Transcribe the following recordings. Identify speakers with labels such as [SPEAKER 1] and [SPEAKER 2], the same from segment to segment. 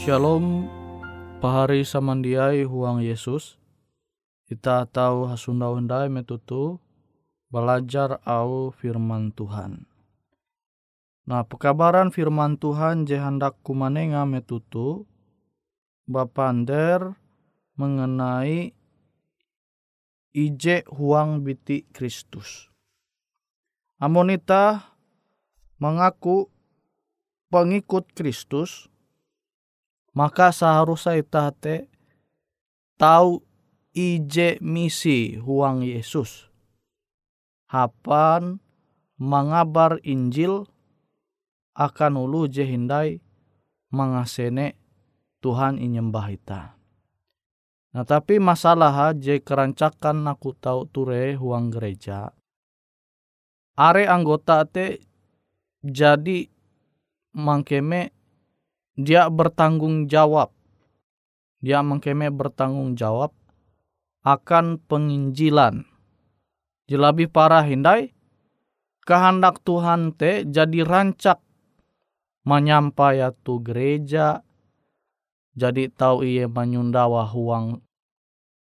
[SPEAKER 1] Shalom pahari samandiai huang Yesus. Kita tahu hasunda undai metutu belajar au firman Tuhan. Nah, pekabaran firman Tuhan je hendak kumanenga metutu bapander mengenai ije huang biti Kristus. Amonita mengaku pengikut Kristus, maka seharusnya ita te tahu ije misi huang Yesus. Hapan mengabar Injil akan ulu je hindai mengasene Tuhan inyembah ita. Nah tapi masalah je kerancakan aku tahu ture huang gereja. Are anggota te jadi mangkeme dia bertanggung jawab. Dia mengkeme bertanggung jawab akan penginjilan. Jelabi parah hindai, kehendak Tuhan te jadi rancak menyampai tu gereja, jadi tahu ia menyundawa huang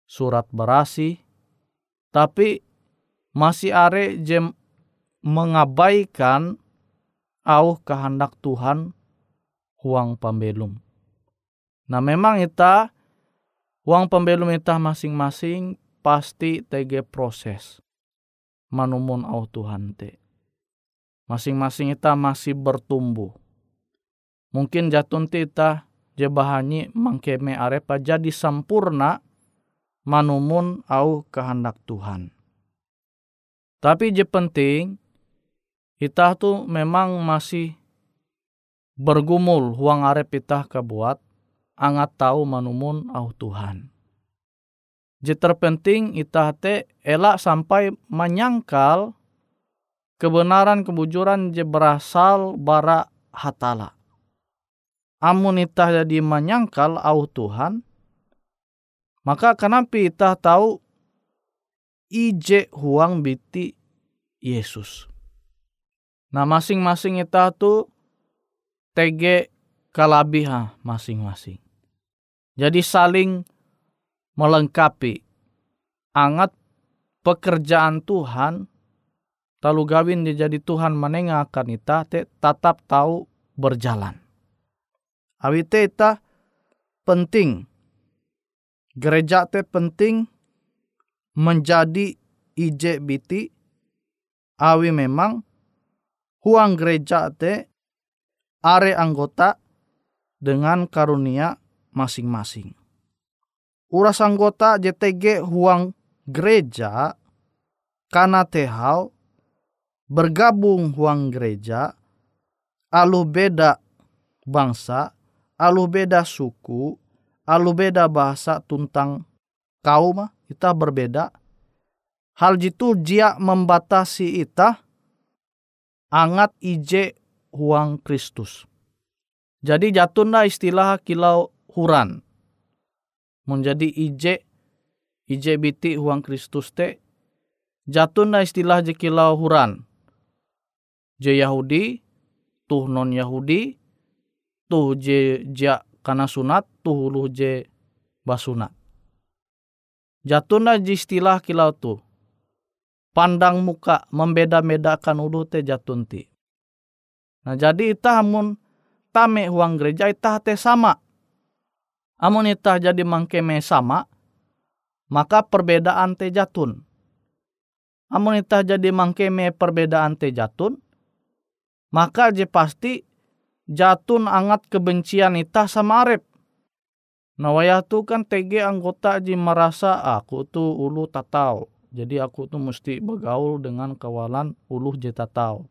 [SPEAKER 1] surat berasi, tapi masih are jem mengabaikan au kehendak Tuhan huang pembelum. Nah memang kita uang pembelum kita masing-masing pasti tege proses manumun au Tuhan te. Masing-masing kita masih bertumbuh. Mungkin jatun kita jebahani mangkeme arepa jadi sempurna manumun au kehendak Tuhan. Tapi je penting kita tuh memang masih bergumul huang arep itah kebuat angat tahu manumun au Tuhan. Je terpenting itah te elak sampai menyangkal kebenaran kebujuran je berasal bara hatala. Amun itah jadi menyangkal au Tuhan, maka kenapa itah tahu ije huang biti Yesus. Nah masing-masing itah tuh TG kalabiha masing-masing. Jadi saling melengkapi. Angat pekerjaan Tuhan talu gawin dia jadi Tuhan menengahkan ita te tetap tahu berjalan. Awi te ita penting. Gereja te penting menjadi biti awi memang huang gereja te are anggota dengan karunia masing-masing. Uras anggota JTG huang gereja karena tehau bergabung huang gereja alu beda bangsa, alu beda suku, alu beda bahasa tuntang kaum kita berbeda. Hal jitu dia membatasi ita angat ije huang Kristus. Jadi jatunda istilah kilau huran. Menjadi ije ije biti huang Kristus te jatunda istilah je kilau huran. Je Yahudi, tuh non Yahudi, tuh je ja kana sunat, tuh lu je basunat. Jatunda istilah kilau tuh. Pandang muka membeda-bedakan ulu te jatunti. Nah jadi itah amun tame huang gereja itah te sama. Amun itah jadi mangkeme sama, maka perbedaan te jatun. Amun itah jadi mangkeme perbedaan te jatun, maka je pasti jatun angat kebencian itah sama arep. Nah wayah tu kan TG anggota ji merasa aku tu ulu tatau. Jadi aku tu mesti bergaul dengan kawalan ulu je tatau.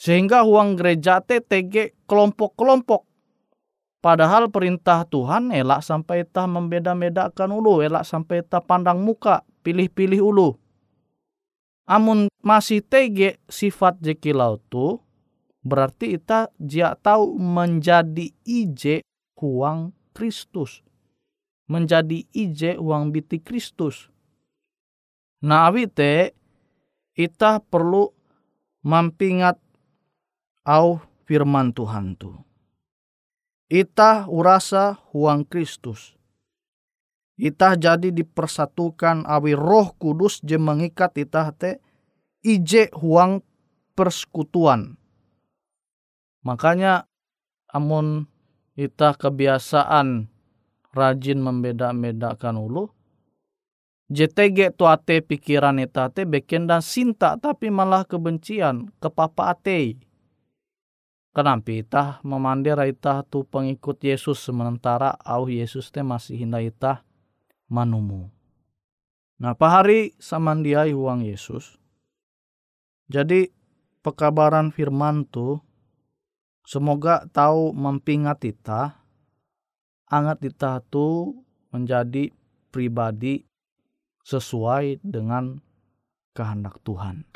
[SPEAKER 1] Sehingga uang gereja te tege kelompok-kelompok. Padahal perintah Tuhan elak sampai tah membeda-bedakan ulu, elak sampai tah pandang muka, pilih-pilih ulu. Amun masih tege sifat jekilau tu, berarti ita dia tahu menjadi ije uang Kristus. Menjadi ije uang biti Kristus. Nah awite, ita perlu mampingat au firman Tuhan tu.
[SPEAKER 2] Itah urasa huang Kristus. Itah jadi dipersatukan awi roh kudus je mengikat itah te ije huang persekutuan. Makanya amun itah kebiasaan rajin membeda-bedakan ulu, JTG tu ate pikiran ita te beken dan sinta tapi malah kebencian ke papa ate. Kenapa itah memandir itah tu pengikut Yesus sementara au Yesus te masih hinda itah manumu. Nah hari samandiai uang Yesus. Jadi pekabaran firman tu semoga tahu mempingat kita angat kita tu menjadi pribadi sesuai dengan kehendak Tuhan.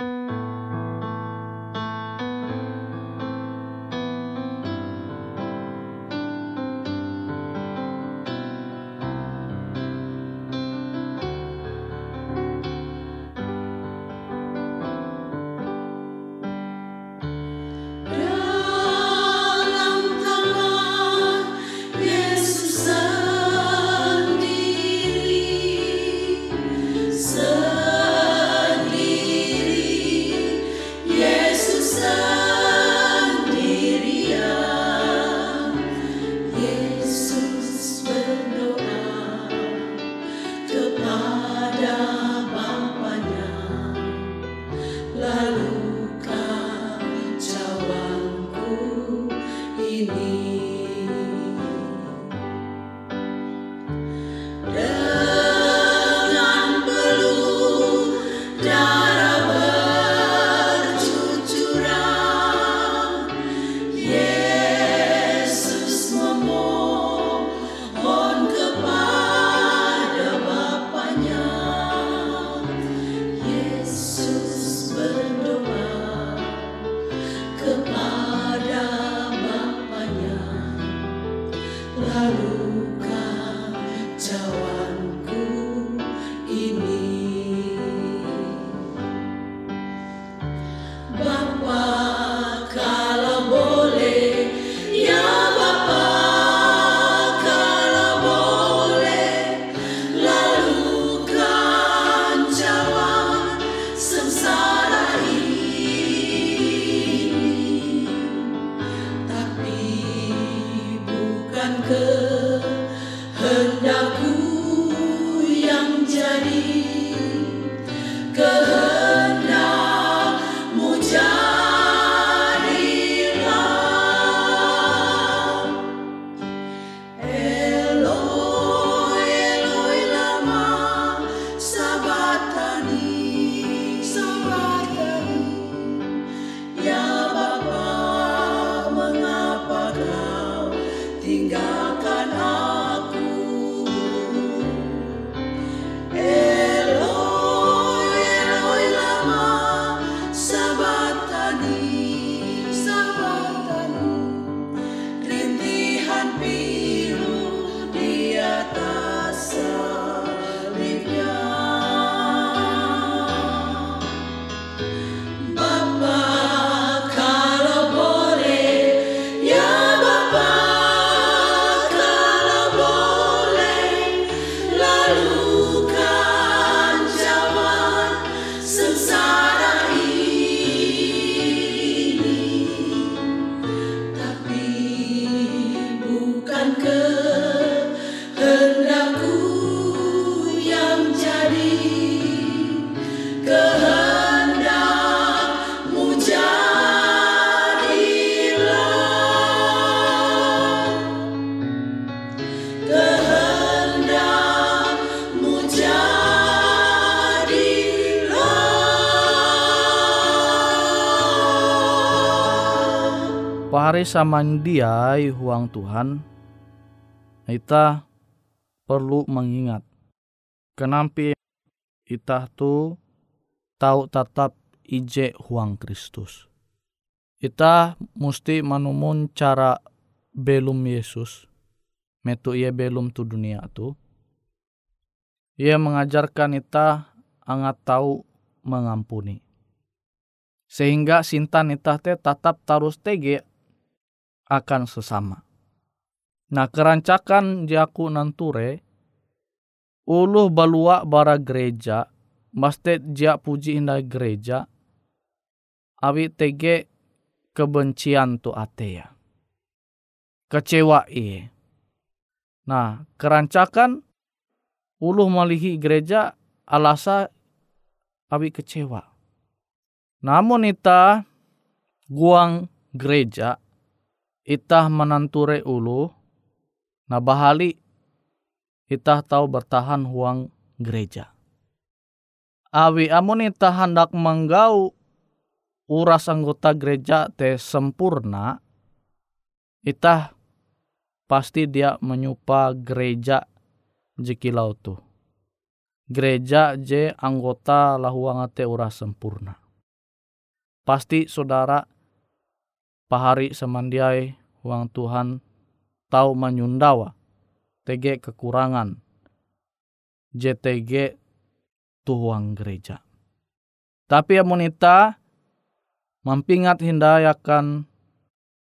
[SPEAKER 2] Samandiai huang Tuhan, kita perlu mengingat kenapa kita tu tahu tetap ije huang Kristus. Kita mesti menemun cara belum Yesus, metu ia belum tu dunia tu. Ia mengajarkan kita angat tahu mengampuni. Sehingga sinta nita te tetap tarus tege akan sesama.
[SPEAKER 1] Nah kerancakan jaku nanture uluh balua bara gereja mastet jia puji indah gereja awi tege kebencian tu ate ya. Kecewa iye. Nah, kerancakan uluh malihi gereja alasa awi kecewa. Namun ita guang gereja itah menanture ulu nah bahali itah tahu bertahan huang gereja. Awi amun itah hendak menggau uras anggota gereja te sempurna, itah pasti dia menyupa gereja jekilau tu. Gereja je anggota lahuang te uras sempurna. Pasti saudara pahari semandiai uang Tuhan tahu menyundawa TG kekurangan JTG tuhuang gereja. Tapi amunita mampingat hindayakan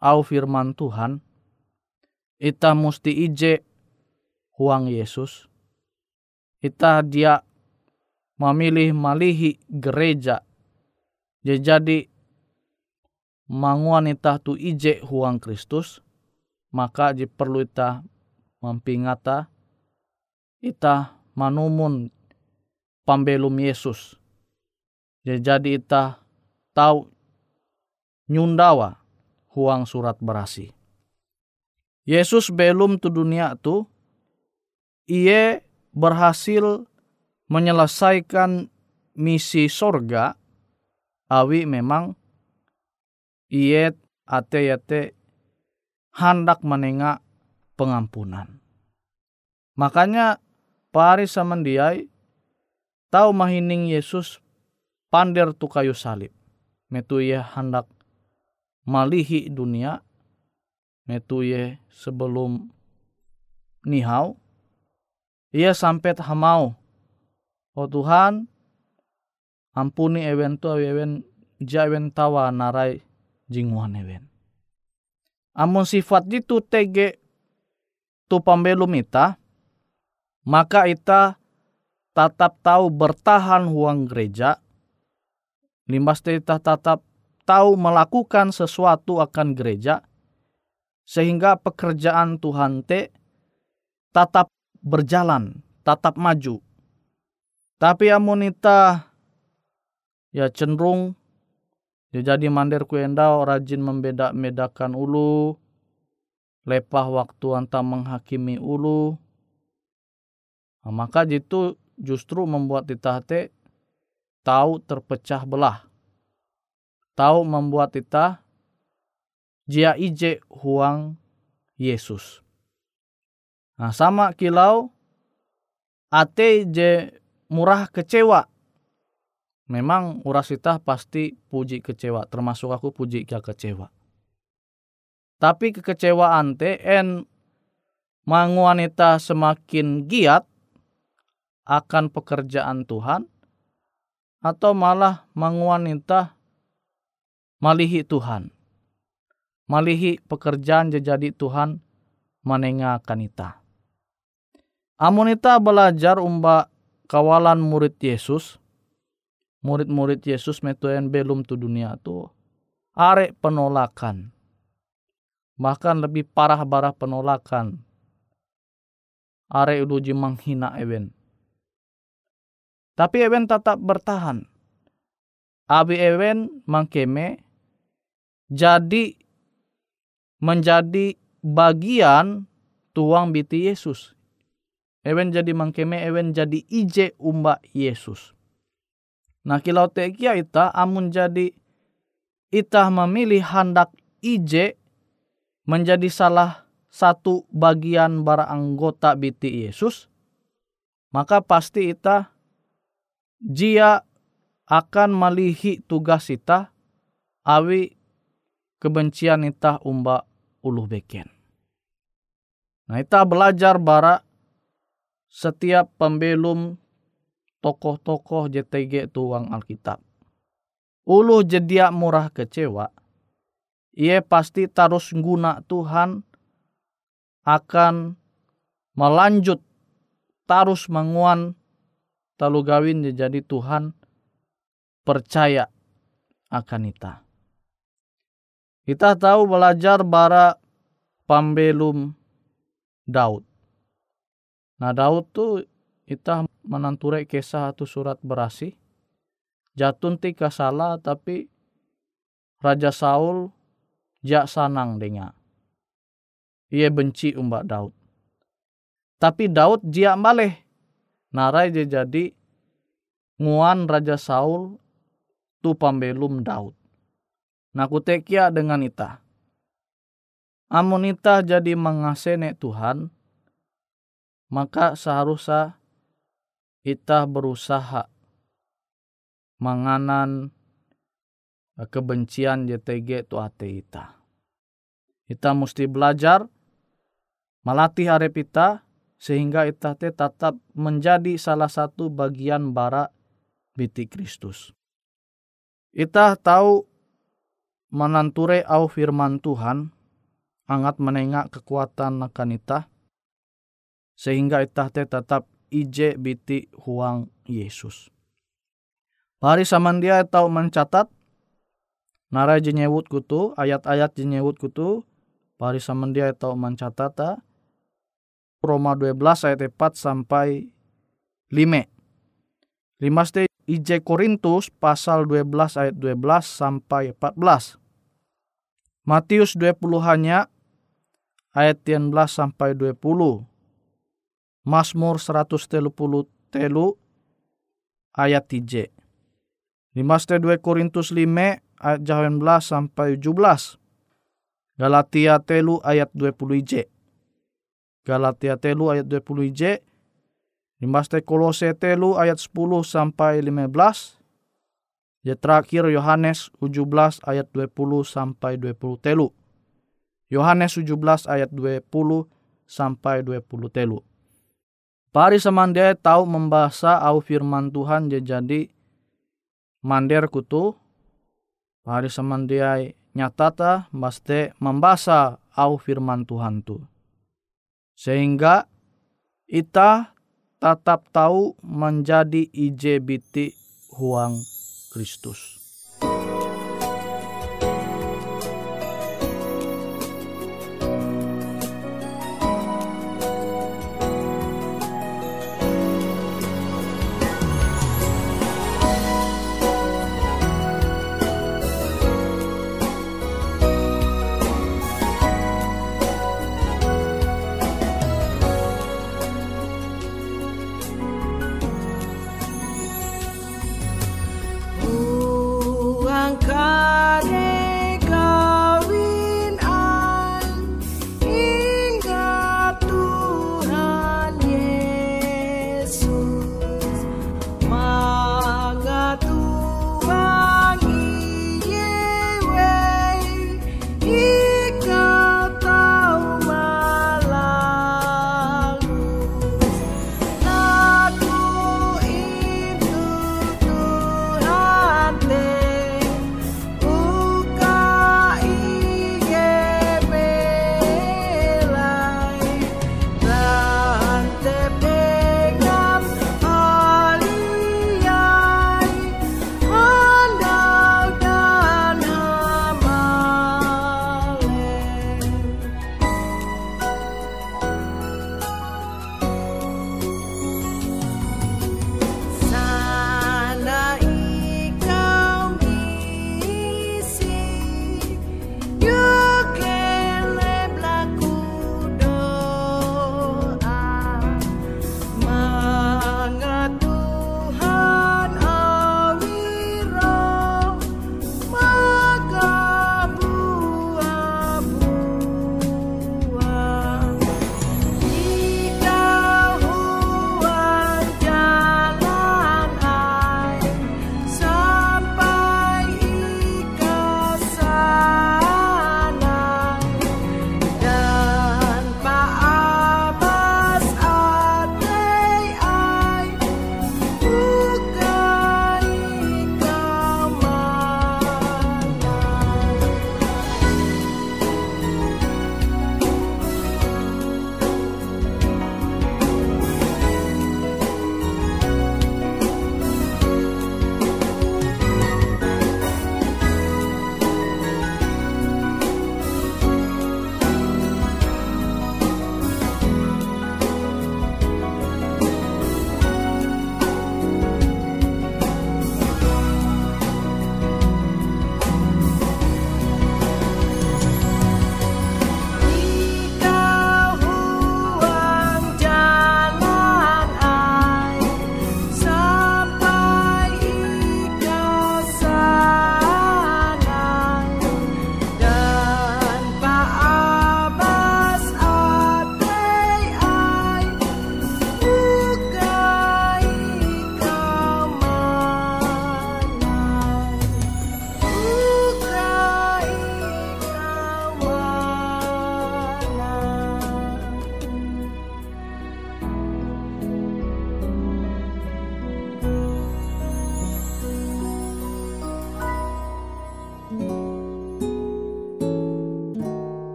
[SPEAKER 1] au firman Tuhan, ita musti ije huang Yesus. Ita dia memilih malihi gereja. Jadi manguan ita tu ije huang Kristus, maka ji perlu ita mampingata ita manumun pambelum Yesus. Jadi ita tahu nyundawa huang surat berasi. Yesus belum tu dunia tu, ia berhasil menyelesaikan misi sorga, awi memang ia ate ate hendak menengah pengampunan. Makanya pari samandiai tahu mahining Yesus pander tu kayu salib. Metu ia hendak malihi dunia metu ye sebelum nihau ia sampai hamau oh Tuhan ampuni ewen tu ewen ja ewen tawa narai jinguan ewen amun sifat itu tege tu pambelum ita maka ita tetap tahu bertahan huang gereja limbas ita tetap tahu melakukan sesuatu akan gereja sehingga pekerjaan Tuhan te tetap berjalan, tetap maju. Tapi amunita ya cenderung ya jadi mandir kuendau rajin membeda-bedakan ulu, lepah waktu anta menghakimi ulu. Nah, maka itu justru membuat kita te tahu terpecah belah tahu membuat kita jia ije huang Yesus. Nah sama kilau ate je murah kecewa. Memang uras kita pasti puji kecewa, termasuk aku puji kia kecewa. Tapi kekecewaan te en manguanita semakin giat akan pekerjaan Tuhan atau malah manguanita malihi Tuhan. Malihi pekerjaan jadi Tuhan menengah kanita. Amunita belajar umba kawalan murid Yesus, murid-murid Yesus metuen belum tu dunia tu, are penolakan. Bahkan lebih parah barah penolakan. Are uji menghina ewen. Tapi ewen tetap bertahan. Abi ewen mangkeme jadi menjadi bagian tuang biti Yesus. Ewen jadi mangkeme ewen jadi ije umba Yesus. Nah kilau tekia ita amun jadi ita memilih hendak ije menjadi salah satu bagian bara anggota biti Yesus, maka pasti ita jia akan melihi tugas ita awi kebencian ita umba uluh beken. Nah ita belajar bara setiap pembelum tokoh-tokoh JTG tuang Alkitab. Uluh jedia murah kecewa, ia pasti terus guna Tuhan akan melanjut terus menguan talu gawin jadi Tuhan percaya akan kita. Kita tahu belajar bara pambelum Daud. Nah Daud tuh kita menanture kisah satu surat berasi. Jatun tika salah tapi Raja Saul jak sanang dengar. Ia benci umbak Daud. Tapi Daud jia maleh. Narai dia jadi nguan Raja Saul tu pambelum Daud. Nah kutekia dengan ita. Amun ita jadi mengasene Tuhan, maka seharusnya ita berusaha menganan kebencian JTG tu ate ita. Ita mesti belajar melatih arep ita sehingga ita te tetap menjadi salah satu bagian bara biti Kristus. Ita tahu menanture au firman Tuhan angat menengak kekuatan akan ita sehingga ita te tetap biti huang Yesus. Pari samandia tahu mencatat narai jenyewut kutu ayat-ayat jenyewut kutu pari samandia tahu mencatat Roma 12 ayat 4 sampai 5. Limaste IJ Korintus pasal 12 ayat 12 sampai 14. Matius 20 hanya ayat 13 sampai 20. Mazmur 130 telu ayat 3. Limaste 2 Korintus 5 ayat 18 sampai 17. Galatia telu ayat 20 IJ. Galatia telu ayat 20 IJ Limaste Kolose telu ayat 10 sampai 15. Ya terakhir Yohanes 17 ayat 20 sampai 20 telu. Yohanes 17 ayat 20 sampai 20 telu. Pari semandai tahu membahasa au firman Tuhan jadi mander kutu. Pari semandai nyatata baste membahasa au firman Tuhan tu. Sehingga ita tetap tahu menjadi IJBT Huang Kristus.